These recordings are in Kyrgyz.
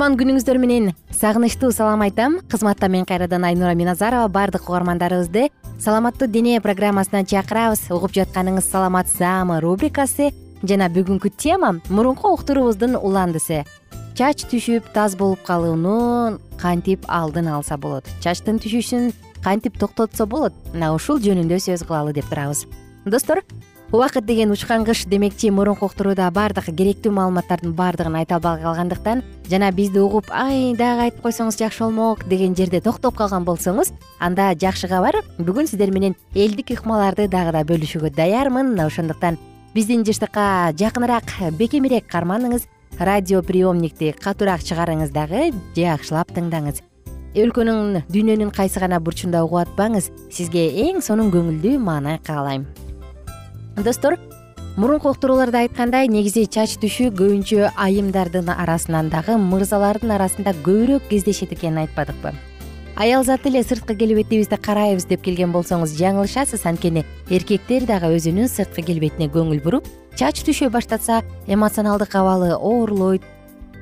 кутман күнүңүздөр менен сагынычтуу салам айтам. Кызматта мен кайрадан айнура миназарова баардык угармандарыбызды саламаттуу дене программасына чакырабыз. Угуп жатканыңыз саламат рубрикасы жана бүгүнкү тема мурунку уктуруубуздун уландысы. Чач түшүп таз болуп калууну кантип алдын алса болот? Чачтын түшүшүн кантип токтотсо болот? Мына ушул жөнүндө сөз кылалы деп турабыз. Достор убакыт деген учкан кыш демекчи мурунку уктурууда баардык керектүү маалыматтардын баардыгын айта албай калгандыктан жана бизди угуп ай дагы айтып койсоңуз жакшы болмок деген жерде токтоп калган болсоңуз анда жакшы кабар бүгүн сиздер менен элдик ыкмаларды дагы да бөлүшүүгө даярмын. Мына ошондуктан биздин жыштыкка жакыныраак бекемирээк карманыңыз радио приемникти катуураак чыгарыңыз дагы жакшылап тыңдаңыз. Өлкөнүн дүйнөнүн кайсы гана бурчунда угуп атпаңыз сизге эң сонун көңүлдүү маанай каалайм достор мурунку уктурууларда айткандай негизи чач түшүү көбүнчө айымдардын арасынан дагы мырзалардын арасында көбүрөөк кездешет экенин айтпадыкпы. Аял заты эле сырткы келбетибизди карайбыз деп келген болсоңуз жаңылышасыз. Анткени эркектер дагы өзүнүн сырткы келбетине көңүл буруп чач түшө баштаса эмоционалдык абалы оорлойт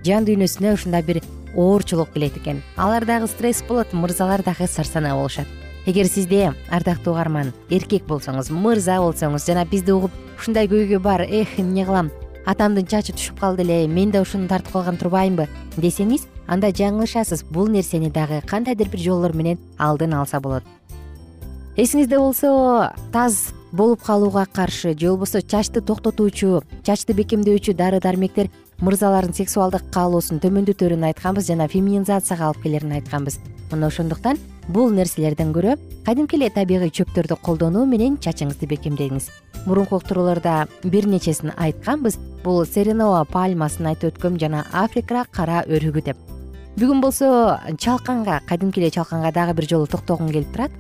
жан дүйнөсүнө ушундай бир оорчулук келет экен. Алар дагы стресс болот мырзалар дагы сарсанаа болушат эгер сизде ардактуу угарман эркек болсоңуз мырза болсоңуз жана бизди угуп ушундай көйгөй бар эх эмне кылам атамдын чачы түшүп калды эле мен да ушуну тартып калган турбаймынбы десеңиз анда жаңылышасыз. Бул нерсени дагы кандайдыр бир жолдор менен алдын алса болот. Эсиңизде болсо таз болуп калууга каршы же болбосо чачты токтотуучу чачты бекемдөөчү дары дармектер мырзалардын сексуалдык каалоосун төмөндөтөрүн айтканбыз жана феминизацияга алып келерин айтканбыз мына ошондуктан бул нерселерден көрө кадимки эле табигый чөптөрдү колдонуу менен чачыңызды бекемдеңиз мурунку уктурууларда бир нечесин айтканбыз. Бул серенова пальмасын айтып өткөм жана африка кара өрүгү деп. Бүгүн болсо чалканга кадимки эле чалканга дагы бир жолу токтогум келип турат.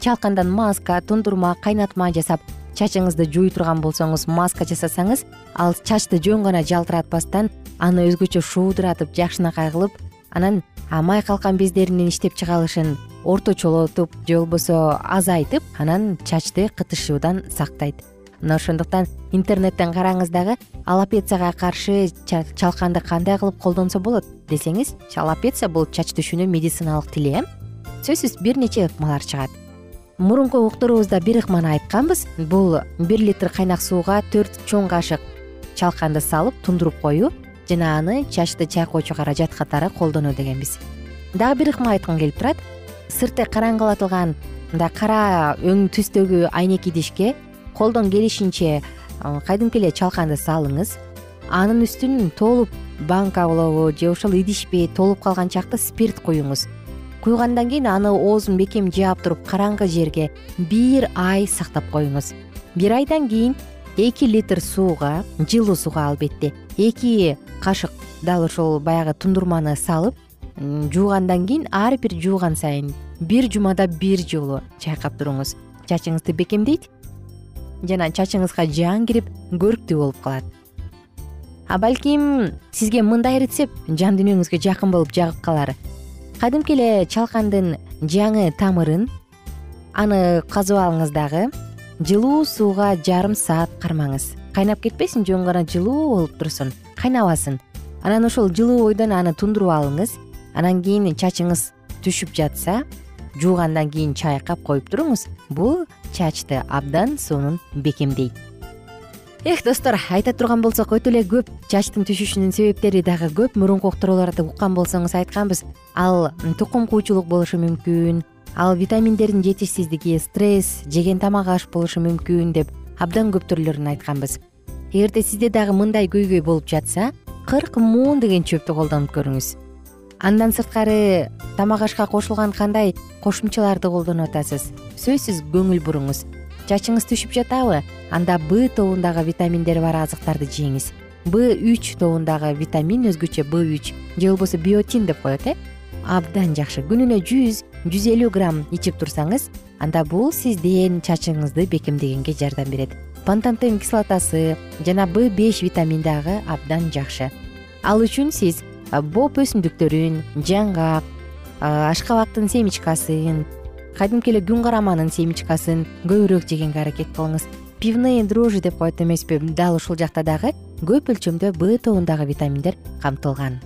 Чалкандан маска тундурма кайнатма жасап чачыңызды жууй турган болсоңуз маска жасасаңыз ал чачты жөн гана жалтыратпастан аны өзгөчө шуудуратып жакшынакай кылып анан май калкан бездеринин иштеп чыгарылышын орточолотуп же болбосо азайтып анан чачты кытышуудан сактайт. Мына ошондуктан интернеттен караңыз дагы аллопецияга каршы чалканды кандай кылып колдонсо болот десеңиз аллопеция бул чач түшүүнүн медициналык тили э? Сөзсүз бир нече ыкмалар чыгат. Мурунку уктуруубузда бир ыкманы айтканбыз. Бул бир литр кайнак сууга төрт чоң кашык чалканды салып тундуруп коюу жана аны чачты чайкоочу каражат катары колдонуу дегенбиз. Дагы бир ыкма айткым келип турат. Сырты караңгылатылган мындай кара өң түстөгү айнек идишке колдон келишинче кадимки эле чалканды салыңыз. Анын үстүн толуп банка болобу же ошол идишпи толуп калган чакта спирт куюңуз куйгандан кийин аны оозун бекем жаап туруп караңгы жерге бир ай сактап коюңуз. Бир айдан кийин эки литр сууга жылуу сууга албетте эки кашык дал ошол баягы тундурманы салып жуугандан кийин ар бир жууган сайын бир жумада бир жолу чайкап туруңуз. Чачыңызды бекемдейт жана чачыңызга жаан кирип көрктүү болуп калат. А балким сизге мындай рецепт жан дүйнөңүзгө жакын болуп жагып калар кадимки эле чалкандын жаңы тамырын аны казып алыңыз дагы жылуу сууга жарым саат кармаңыз. Кайнап кетпесин жөн гана жылуу болуп турсун кайнабасын. Анан ошол жылуу бойдон аны тундуруп алыңыз. Анан кийин чачыңыз түшүп жатса жуугандан кийин чайкап коюп туруңуз. Бул чачты абдан сонун бекемдейт. Эх достор айта турган болсок өтө эле көп чачтын түшүшүнүн себептери дагы көп мурунку уктурууларда уккан болсоңуз айтканбыз. Ал тукум куучулук болушу мүмкүн ал витаминдердин жетишсиздиги стресс жеген тамак аш болушу мүмкүн деп абдан көп түрлөрүн айтканбыз эгерде сизде дагы мындай көйгөй болуп жатса кырк муун деген чөптү колдонуп көрүңүз. Андан сырткары тамак ашка кошулган кандай кошумчаларды колдонуп атасыз? Сөзсүз көңүл буруңуз. Чачыңыз түшүп жатабы? Анда б тобундагы витаминдери бар азыктарды жеңиз. Б үч тобундагы витамин өзгөчө б үч. Же болбосо биотин деп коет э? Абдан жакшы. Күнүнө жүз жүз элүү грамм ичип турсаңыз анда бул сиздин чачыңызды бекемдегенге жардам берет пантантен кислотасы жана б беш витамини дагы абдан жакшы. Ал үчүн сиз боп өсүмдүктөрүн жаңгак ашкабактын семечкасын кадимки эле күн караманын семечкасын көбүрөөк жегенге аракет кылыңыз. Пивные дрожжи деп коет эмеспи. Дал ушул жакта дагы көп өлчөмдө б тобундагы витаминдер камтылган.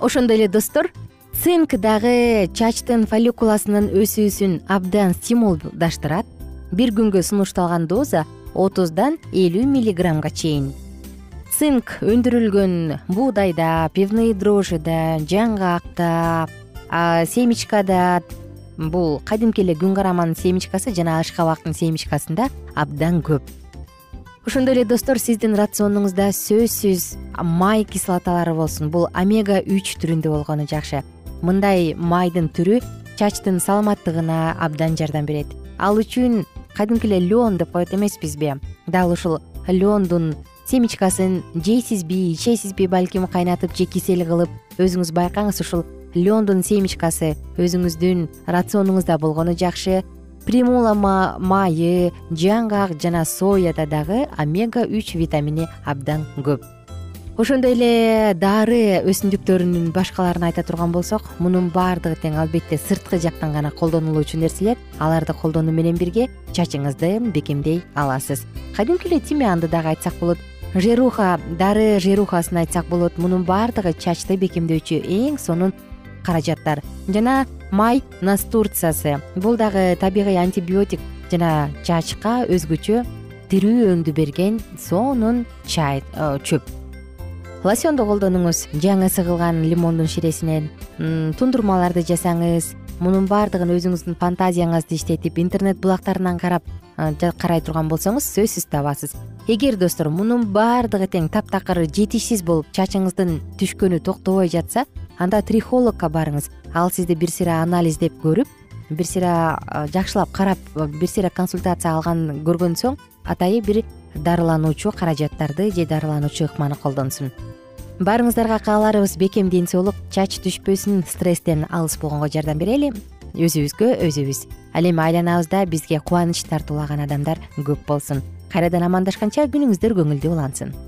Ошондой эле достор цинк дагы чачтын фолликуласынын өсүүсүн абдан стимулдаштырат. Бир күнгө сунушталган доза отуздан элүү миллиграммга чейин. Цинк өндүрүлгөн буудайда пивные дрожжида жаңгакта семечкада бул кадимки эле күн караманын семечкасы жана ашкабактын семечкасында абдан көп. Ошондой эле достор сиздин рационуңузда сөзсүз май кислоталары болсун. Бул омега үч түрүндө болгону жакшы. Мындай майдын түрү чачтын саламаттыгына абдан жардам берет. Ал үчүн кадимки эле лен деп коет эмеспизби. Дал ушул лендун семечкасын жейсизби ичесизби балким кайнатып же кисел кылып өзүңүз байкаңыз ушул лендун семечкасы өзүңүздүн рационуңузда болгону жакшы. Примула майы жаңгак жана сояда дагы омега үч витамини абдан көп ошондой эле дары өсүмдүктөрүнүн башкаларын айта турган болсок мунун баардыгы тең албетте сырткы жактан гана колдонулуучу нерселер. Аларды колдонуу менен бирге чачыңызды бекемдей аласыз. Кадимки эле тимянды дагы айтсак болот. Жеруха дары жерухасын айтсак болот мунун баардыгы чачты бекемдөөчү эң сонун каражаттар. Жана май настурциясы. Бул дагы табигый антибиотик жана чачка өзгөчө тирүү өңдү берген сонун чай э, чөп лосьонду колдонуңуз жаңы сыгылган лимондун ширесинен тундурмаларды жасаңыз мунун баардыгын өзүңүздүн фантазияңызды иштетип интернет булактарынан карап карай турган болсоңуз сөзсүз табасыз. Эгер достор мунун баардыгы тең таптакыр жетишсиз болуп чачыңыздын түшкөнү токтобой жатса анда трихологко барыңыз. Ал сизди бир сыйра анализдеп көрүп бир сыйра жакшылап карап бир сыйра консультация алган көргөн соң атайын бир дарылануучу каражаттарды же дарылануучу ыкманы колдонсун. Баарыңыздарга кааларыбыз бекем ден соолук чач түшпөсүн стресстен алыс болгонго жардам берели. Өзүбүзгө өзүбүз. Ал эми айланабызда бизге кубаныч тартуулаган адамдар көп болсун. Кайрадан амандашканча күнүңүздөр көңүлдүү улансын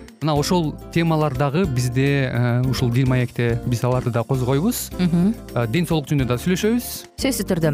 мына ошол темалар дагы бизде э, ушул дил маекте биз аларды да козгойбуз. Э, ден соолук жөнүндө да сүйлөшөбүз. Сөзсүз түрдө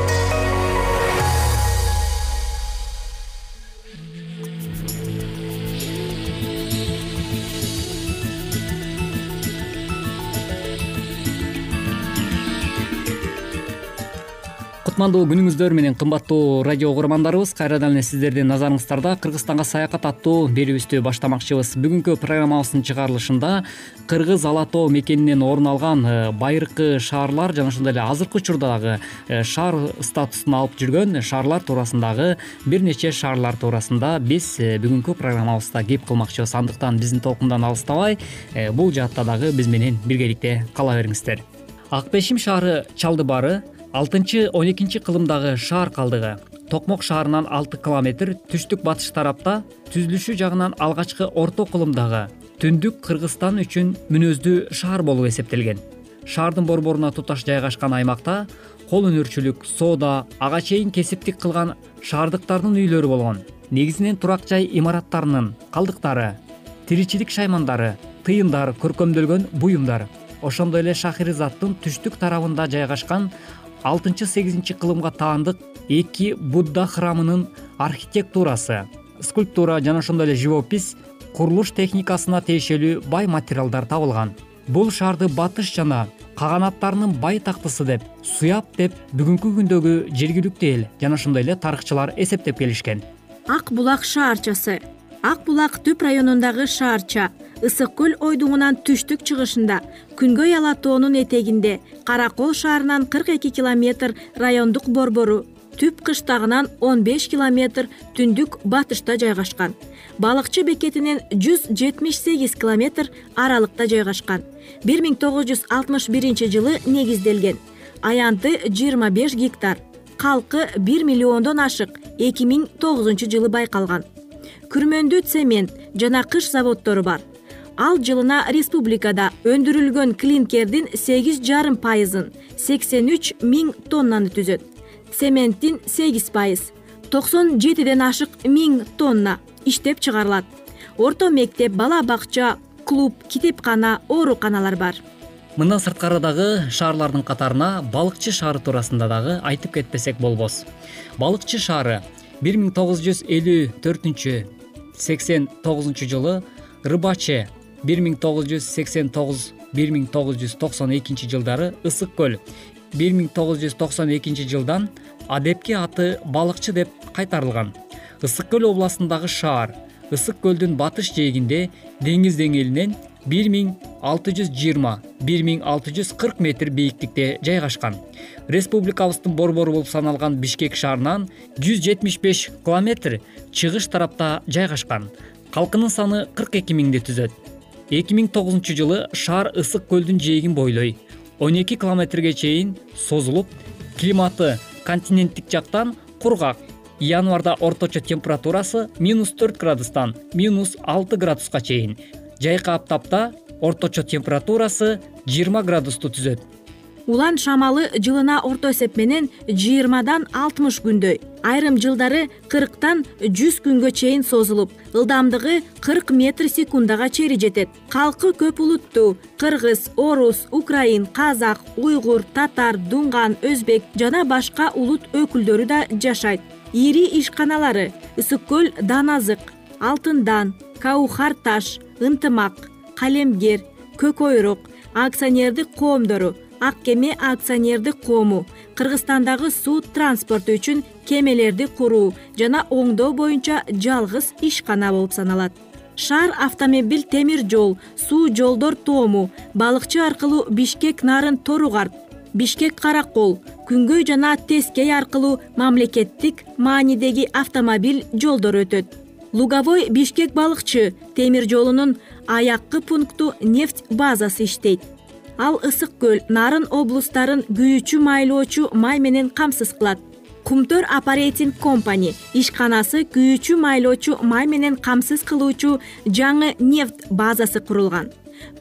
кутмандуу күнүңүздөр менен кымбаттуу радио угармандарыбыз кайрадан эле сиздердин назарыңыздарда кыргызстанга саякат аттуу берүүбүздү баштамакчыбыз. Бүгүнкү программабыздын чыгарылышында кыргыз ала тоо мекенинен орун алган э, байыркы шаарлар жана ошондой эле азыркы учурда дагы э, шаар статусун алып жүргөн шаарлар туурасындагы бир нече шаарлар туурасында биз э, бүгүнкү программабызда кеп кылмакчыбыз. Андыктан биздин толкундан алыстабай бул жаатта дагы биз менен биргеликте кала бериңиздер. Ак бешим шаары чалды баары алтынчы он экинчи кылымдагы шаар калдыгы. Токмок шаарынан алты километр түштүк батыш тарапта түзүлүшү жагынан алгачкы орто кылымдагы түндүк кыргызстан үчүн мүнөздүү шаар болуп эсептелген. Шаардын борборуна туташ жайгашкан аймакта кол өнөрчүлүк соода ага чейин кесиптик кылган шаардыктардын үйлөрү болгон. Негизинен турак жай имараттарынын калдыктары тиричилик шаймандары тыйындар көркөмдөлгөн буюмдар ошондой эле шахризадтын түштүк тарабында жайгашкан алтынчы сегизинчи кылымга таандык эки будда храмынын архитектурасы скульптура жана ошондой эле живопись курулуш техникасына тиешелүү бай материалдар табылган. Бул шаарды батыш жана каганаттарынын бай тактысы деп суяб деп бүгүнкү күндөгү жергиликтүү эл жана ошондой эле тарыхчылар эсептеп келишкен. Ак булак шаарчасы. Ак булак түп районундагы шаарча ысык көл ойдуңунан түштүк чыгышында күнгөй ала тоонун этегинде кара кол шаарынан кырк эки километр райондук борбору түп кыштагынан он беш километр түндүк батышта жайгашкан. Балыкчы бекетинен жүз жетимиш сегиз километр аралыкта жайгашкан. бир миң тогуз жүз алтымыш биринчи жылы негизделген. Аянты жыйырма беш гектар. Калкы бир миллиондон ашык эки миң тогузунчу жылы байкалган. Күрмөндүү цемент жана кыш заводдору бар ал жылына республикада өндүрүлгөн клинкердин сегиз жарым пайызын сексен үч миң тоннаны түзөт. Цементтин сегиз пайыз токсон жетиден ашык миң тонна иштеп чыгарылат. Орто мектеп бала бакча клуб китепкана ооруканалар бар. Мындан сырткары дагы шаарлардын катарына балыкчы шаары туурасында дагы айтып кетпесек болбос. Балыкчы шаары бир миң тогуз жүз элүү төртүнчү сексен тогузунчу жылы рыбаче бир миң тогуз жүз сексен тогуз бир миң тогуз жүз токсон экинчи жылдары ысык көл. бир миң тогуз жүз токсон экинчи жылдан адепки аты балыкчы деп кайтарылган. Ысык көл областындагы шаар ысык көлдүн батыш жээгинде деңиз деңгээлинен бир миң алты жүз жыйырма бир миң алты жүз кырк метр бийиктикте жайгашкан. Республикабыздын борбору болуп саналган бишкек шаарынан жүз жетимиш беш километр чыгыш тарапта жайгашкан. Калкынын саны кырк эки миңди түзөт эки миң тогузунчу жылы шаар ысык көлдүн жээгин бойлой. он эки километрге чейин созулуп климаты континенттик жактан кургак. Январда орточо температурасы минус төрт градустан минус алты градуска чейин. Жайкы аптапта орточо температурасы жыйырма градусту түзөт улан шамалы жылына орто эсеп менен жыйырмадан алтымыш күндөй айрым жылдары кырктан жүз күнгө чейин созулуп ылдамдыгы кырк метр секундага чейин жетет. Калкы көп улуттуу кыргыз орус украин казак уйгур татар дуңган өзбек жана башка улут өкүлдөрү да жашайт. Ири ишканалары ысык көл дан азык алтын дан каухар таш ынтымак калемгер көк ойрок акционердик коомдору ак кеме акционердик коому кыргызстандагы суу транспорту үчүн кемелерди куруу жана оңдоо боюнча жалгыз ишкана болуп саналат. Шаар автомобиль темир жол суу жолдор тоому балыкчы аркылуу бишкек нарын торугарт бишкек каракол күнгөй жана тескей аркылуу мамлекеттик маанидеги автомобиль жолдору өтөт. Луговой бишкек балыкчы темир жолунун аяккы пункту нефть базасы иштейт ал ысык көл нарын облустарын күйүүчү майлоочу май менен камсыз кылат. Кумтөр аппарейтинг компани ишканасы күйүүчү майлоочу май менен камсыз кылуучу жаңы нефть базасы курулган.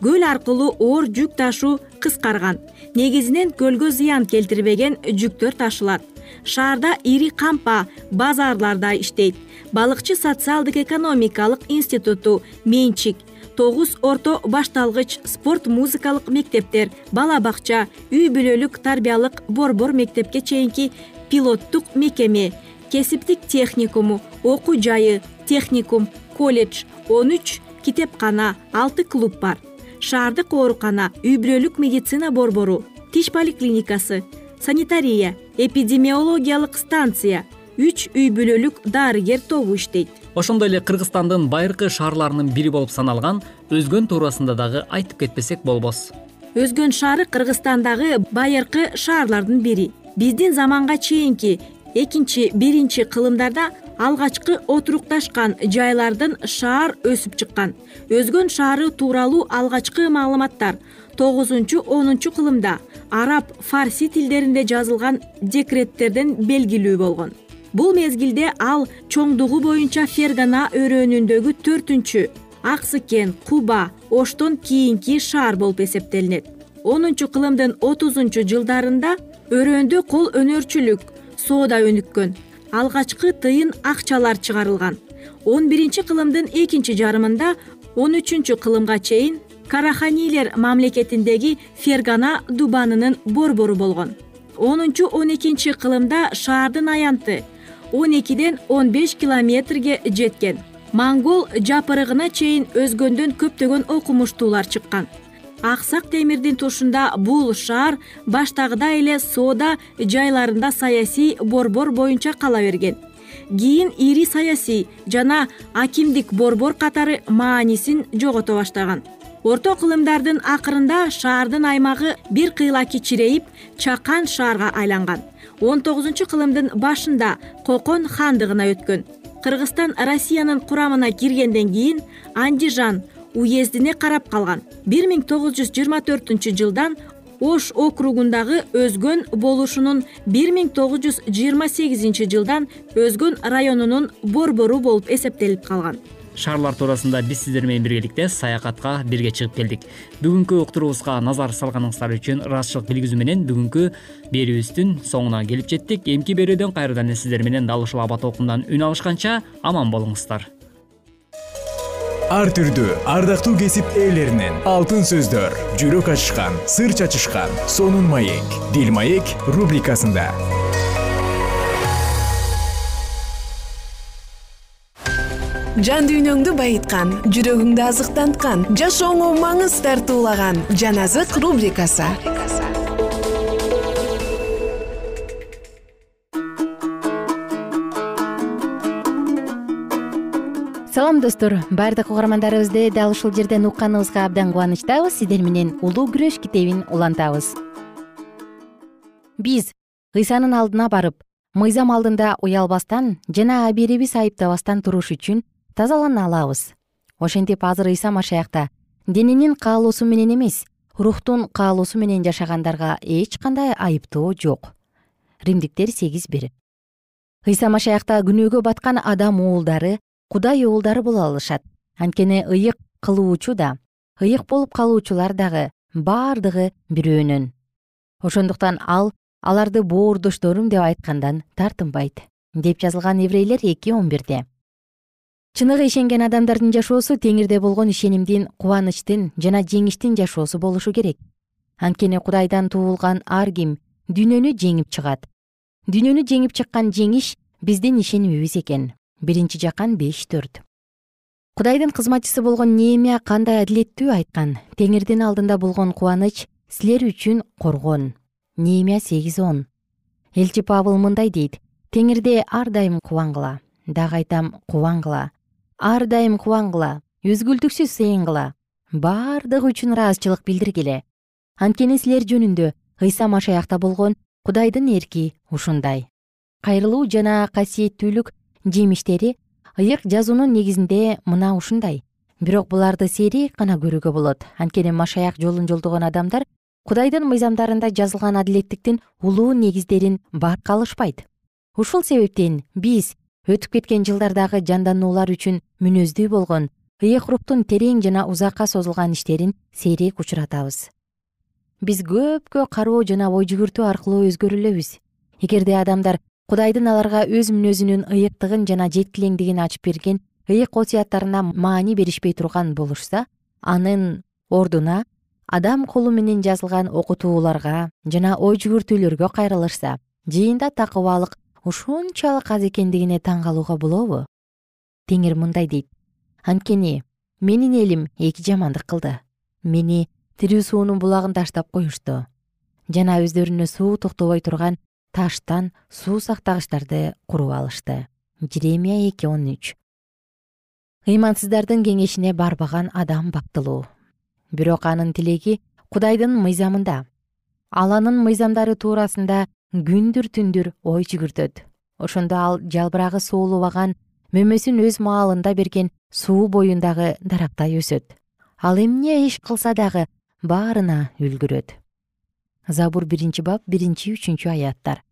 Көл аркылуу оор жүк ташуу кыскарган. Негизинен көлгө зыян келтирбеген жүктөр ташылат. Шаарда ири кампа базарлар да иштейт. Балыкчы социалдык экономикалык институту менчик тогуз орто башталгыч спорт музыкалык мектептер бала бакча үй бүлөлүк тарбиялык борбор мектепке чейинки пилоттук мекеме кесиптик техникуму окуу жайы техникум колледж он үч китепкана алты клуб бар. Шаардык оорукана үй бүлөлүк медицина борбору тиш поликлиникасы санитария эпидемиологиялык станция үч үй бүлөлүк дарыгер тобу иштейт ошондой эле кыргызстандын байыркы шаарларынын бири болуп саналган өзгөн туурасында дагы айтып кетпесек болбос. Өзгөн шаары кыргызстандагы байыркы шаарлардын бири. Биздин заманга чейинки экинчи биринчи кылымдарда алгачкы отурукташкан жайлардын шаар өсүп чыккан. Өзгөн шаары тууралуу алгачкы маалыматтар тогузунчу онунчу кылымда араб фарси тилдеринде жазылган декреттерден белгилүү болгон бул мезгилде ал чоңдугу боюнча фергана өрөөнүндөгү төртүнчү ак сыкен куба оштон кийинки шаар болуп эсептелинет. Онунчу кылымдын отузунчу жылдарында өрөөндө кол өнөрчүлүк соода өнүккөн. Алгачкы тыйын акчалар чыгарылган. Он биринчи кылымдын экинчи жарымында он үчүнчү кылымга чейин караханилер мамлекетиндеги фергана дубанынын борбору болгон. Онунчу он экинчи кылымда шаардын аянты он экиден он беш километрге жеткен. Монгол жапырыгына чейин өзгөндөн көптөгөн окумуштуулар чыккан. Аксак темирдин тушунда бул шаар баштагыдай эле соода жайларында саясий борбор боюнча кала берген. Кийин ири саясий жана акимдик борбор катары маанисин жогото баштаган. Орто кылымдардын акырында шаардын аймагы бир кыйла кичирейип чакан шаарга айланган он тогузунчу кылымдын башында кокон хандыгына өткөн. Кыргызстан россиянын курамына киргенден кийин андижан уездине карап калган. бир миң тогуз жүз жыйырма төртүнчү жылдан ош округундагы өзгөн болушунун бир миң тогуз жүз жыйырма сегизинчи жылдан өзгөн районунун борбору болуп эсептелип калган шаарлар туурасында биз сиздер менен биргеликте саякатка бирге чыгып келдик. Бүгүнкү уктуруубузга назар салганыңыздар үчүн ыраазычылык билгизүү менен бүгүнкү берүүбүздүн соңуна келип жеттик. Эмки берүүдөн кайрадан эле сиздер менен дал ушул аба толкундан үн алышканча аман болуңуздар. Ар түрдүү ардактуу кесип ээлеринен алтын сөздөр жүрөк ачышкан сыр чачышкан сонун маек дил маек рубрикасында жан дүйнөңдү байыткан жүрөгүңдү азыктанткан жашооңо маңыз тартуулаган жан азык рубрикасы. Салам достор. Баардык угармандарыбызды дал ушул жерден укканыбызга абдан кубанычтабыз. Сиздер менен улуу күрөш китебин улантабыз. Биз ыйсанын алдына барып мыйзам алдында уялбастан жана бири биз айыптабастан туруш үчүн тазалана алабыз. Ошентип азыр ыйса машаякта дененин каалоосу менен эмес рухтун каалоосу менен жашагандарга эч кандай айыптоо жок. Римдиктер сегиз бир. Ыйса машаякта күнөөгө баткан адам уулдары кудай уулдары боло алышат. Анткени ыйык кылуучу да ыйык болуп калуучулар дагы баардыгы бирөөнөн ошондуктан ал аларды боордошторум деп айткандан тартынбайт деп жазылган еврейлер эки он бирде чыныгы ишенген адамдардын жашоосу теңирде болгон ишенимдин кубанычтын жана жеңиштин жашоосу болушу керек. Анткени кудайдан туулган ар ким дүйнөнү жеңип чыгат. Дүйнөнү жеңип чыккан жеңиш биздин ишенимибиз экен. Биринчи жакан беш төрт кудайдын кызматчысы болгон неемия кандай адилеттүү айткан? Теңирдин алдында болгон кубаныч силер үчүн коргон. Неемия сегиз он. Элчи пабыл мындай дейт. Теңирде ар дайым кубангыла дагы айтам кубангыла ар дайым кубангыла үзгүлтүксүз сыйынгыла баардыгы үчүн ыраазычылык билдиргиле. Анткени силер жөнүндө ыйса машаякта болгон кудайдын эрки ушундай. Кайрылуу жана касиеттүүлүк жемиштери ыйык жазуунун негизинде мына ушундай. Бирок буларды сейрек гана көрүүгө болот. Анткени машаяк жолун жолдогон адамдар кудайдын мыйзамдарында жазылган адилеттиктин улуу негиздерин баркка алышпайт ушул себептен биз өтүп кеткен жылдардагы жандануулар үчүн мүнөздөй болгон ыйык рухтун терең жана узакка созулган иштерин сейрек учуратабыз. Биз көпкө кароо жана ой жүгүртүү аркылуу өзгөрүлөбүз. Эгерде адамдар кудайдын аларга өз мүнөзүнүн ыйыктыгын жана жеткилеңдигин ачып берген ыйык осуяттарына маани беришпей турган болушса анын ордуна адам колу менен жазылган окутууларга жана ой жүгүртүүлөргө кайрылышса жыйында такыбалык ушунчалык аз экендигине таң калууга болобу? Теңир мындай дейт. Анткени менин элим эки жамандык кылды. Мени тирүү суунун булагын таштап коюшту. Жана өздөрүнө суу токтобой турган таштан суу сактагычтарды куруп алышты. Жеремия эки он үч. Ыймансыздардын кеңешине барбаган адам бактылуу бирок анын тилеги кудайдын мыйзамында. Ал анын мыйзамдары туурасында күндүр түндүр ой жүгүртөт. Ошондо ал жалбырагы суулубаган мөмөсүн өз маалында берген суу боюндагы дарактай өсөт. Ал эмне иш кылса дагы баарына үлгүрөт. Забур биринчи бап биринчи үчүнчү аяттар.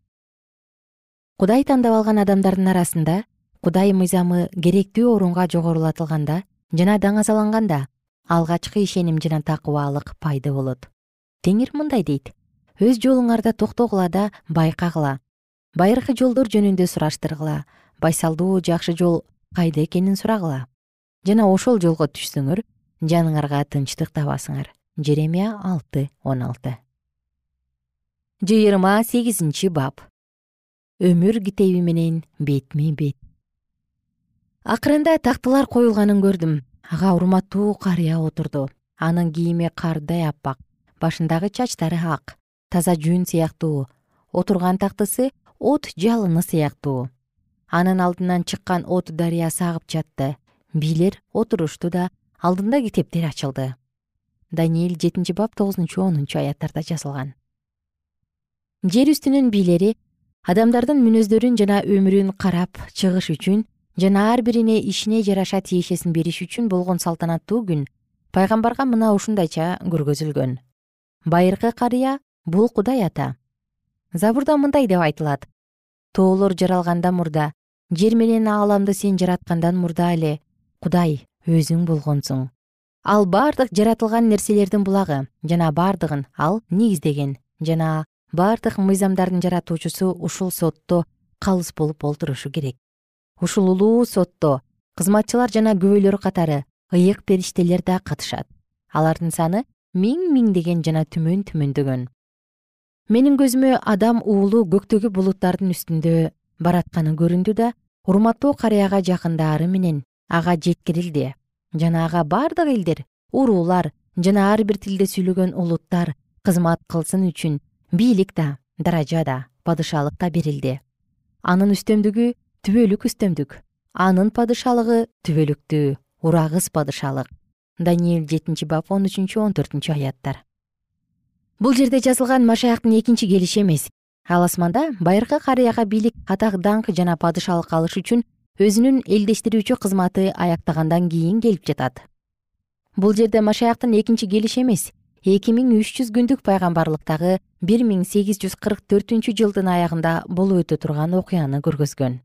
Кудай тандап алган адамдардын арасында кудай мыйзамы керектүү орунга жогорулатылганда жана даңазаланганда алгачкы ишеним жана такыбаалык пайда болот. Теңир мындай дейт өз жолуңарда токтогула да байкагыла. Байыркы жолдор жөнүндө сураштыргыла. Байсалдуу жакшы жол кайда экенин сурагыла. Жана ошол жолго түшсөңөр жаныңарга тынчтык табасыңар. Жеремия алты он алты. Жыйырма сегизинчи бап. Өмүр китеби менен бетме бет. Акырында тактылар коюлганын көрдүм. Ага урматтуу карыя отурду. Анын кийими кардай аппак башындагы чачтары ак таза жүн сыяктуу отурган тактысы от жалыны сыяктуу. Анын алдынан чыккан от дарыясы агып жатты. Бийлер отурушту да алдында китептер ачылды. Даниил жетинчи бап тогузунчу онунчу аяттарда жазылган жер үстүнүн бийлери адамдардын мүнөздөрүн жана өмүрүн карап чыгыш үчүн жана ар бирине ишине жараша тиешесин бериш үчүн болгон салтанаттуу күн пайгамбарга мына ушундайча көргөзүлгөн. Байыркы карыя бул кудай ата. Забурда мындай деп айтылат. Тоолор жаралгандан мурда жер менен ааламды сен жараткандан мурда эле кудай өзүң болгонсуң. Ал бардык жаратылган нерселердин булагы жана бардыгын ал негиздеген жана бардык мыйзамдардын жаратуучусу ушул сотто калыс болуп олтурушу керек. Ушул улуу сотто кызматчылар жана күбөлөр катары ыйык периштелер да катышат. Алардын саны миң миңдеген жана түмөн түмөндөгөн менин көзүмө адам уулу көктөгү булуттардын үстүндө баратканы көрүндү да урматтуу карыяга жакындаары менен ага жеткирилди. Жана ага бардык элдер уруулар жана ар бир тилде сүйлөгөн улуттар кызмат кылсын үчүн бийлик да даража да падышалык да берилди. Анын үстөмдүгү түбөлүк үстөмдүк анын падышалыгы түбөлүктүү урагыс падышалык. Даниил жетинчи бап он үчүнчү он төртүнчү аяттар бул жерде жазылган машаяктын экинчи келиши эмес. Ал асманда байыркы карыяга бийлик атак даңк жана падышалык алыш үчүн өзүнүн элдештирүүчү кызматы аяктагандан кийин келип жатат. Бул жерде машаяктын экинчи келиши эмес. Эки миң үч жүз күндүк пайгамбарлыктагы бир миң сегиз жүз кырк төртүнчү жылдын аягында болуп өтө турган окуяны көргөзгөн.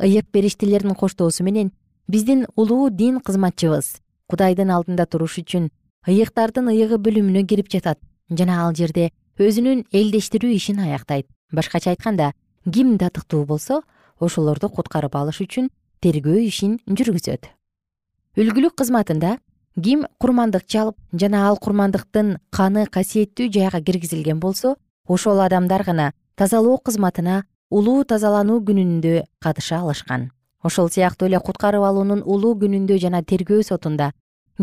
Ыйык периштелердин коштоосу менен биздин улуу дин кызматчыбыз кудайдын алдында туруш үчүн ыйыктардын ыйыгы бөлүмүнө кирип жатат жана ал жерде өзүнүн элдештирүү ишин аяктай башкача айтканда ким татыктуу болсо ошолорду куткарып алыш үчүн тергөө ишин жүргүзөт. Үлгүлүк кызматында ким курмандык чалып жана ал курмандыктын каны касиеттүү жайга киргизилген болсо ошол адамдар гана тазалоо кызматына улуу тазалануу күнүндө катыша алышкан. Ошол сыяктуу эле куткарып алуунун улуу күнүндө жана тергөө сотунда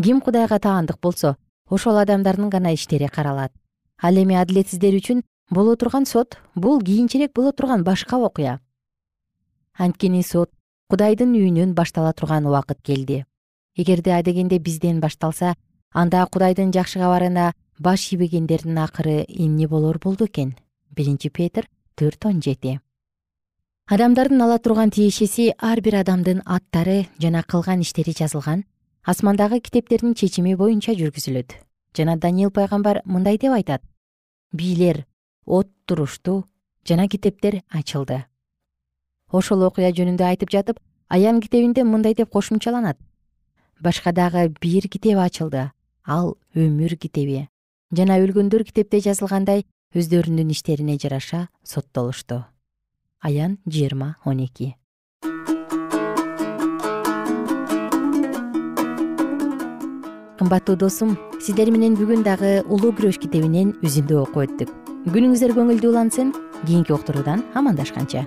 ким кудайга таандык болсо ошол адамдардын гана иштери каралат. Ал эми адилетсиздер үчүн боло турган сот бул кийинчерээк боло турган башка окуя. Анткени сот кудайдын үйүнөн баштала турган убакыт келди. Эгерде адегенде бизден башталса анда кудайдын жакшы кабарына баш ийбегендердин акыры эмне болор болду экен? Биринчи петр төрт он жети. Адамдардын ала турган тиешеси ар бир адамдын аттары жана кылган иштери жазылган асмандагы китептердин чечими боюнча жүргүзүлөт. Жана даниил пайгамбар мындай деп айтат. Бийлер от турушту жана китептер ачылды ошол окуя жөнүндө айтып жатып аян китебинде мындай деп кошумчаланат. Башка дагы бир китеп ачылды ал өмүр китеби жана өлгөндөр китепте жазылгандай өздөрүнүн иштерине жараша соттолушту. Аян жыйырма он эки кымбаттуу досум сиздер менен бүгүн дагы улуу күрөш китебинен үзүндү окуп өттүк. Күнүңүздөр көңүлдүү улансын кийинки уктуруудан амандашканча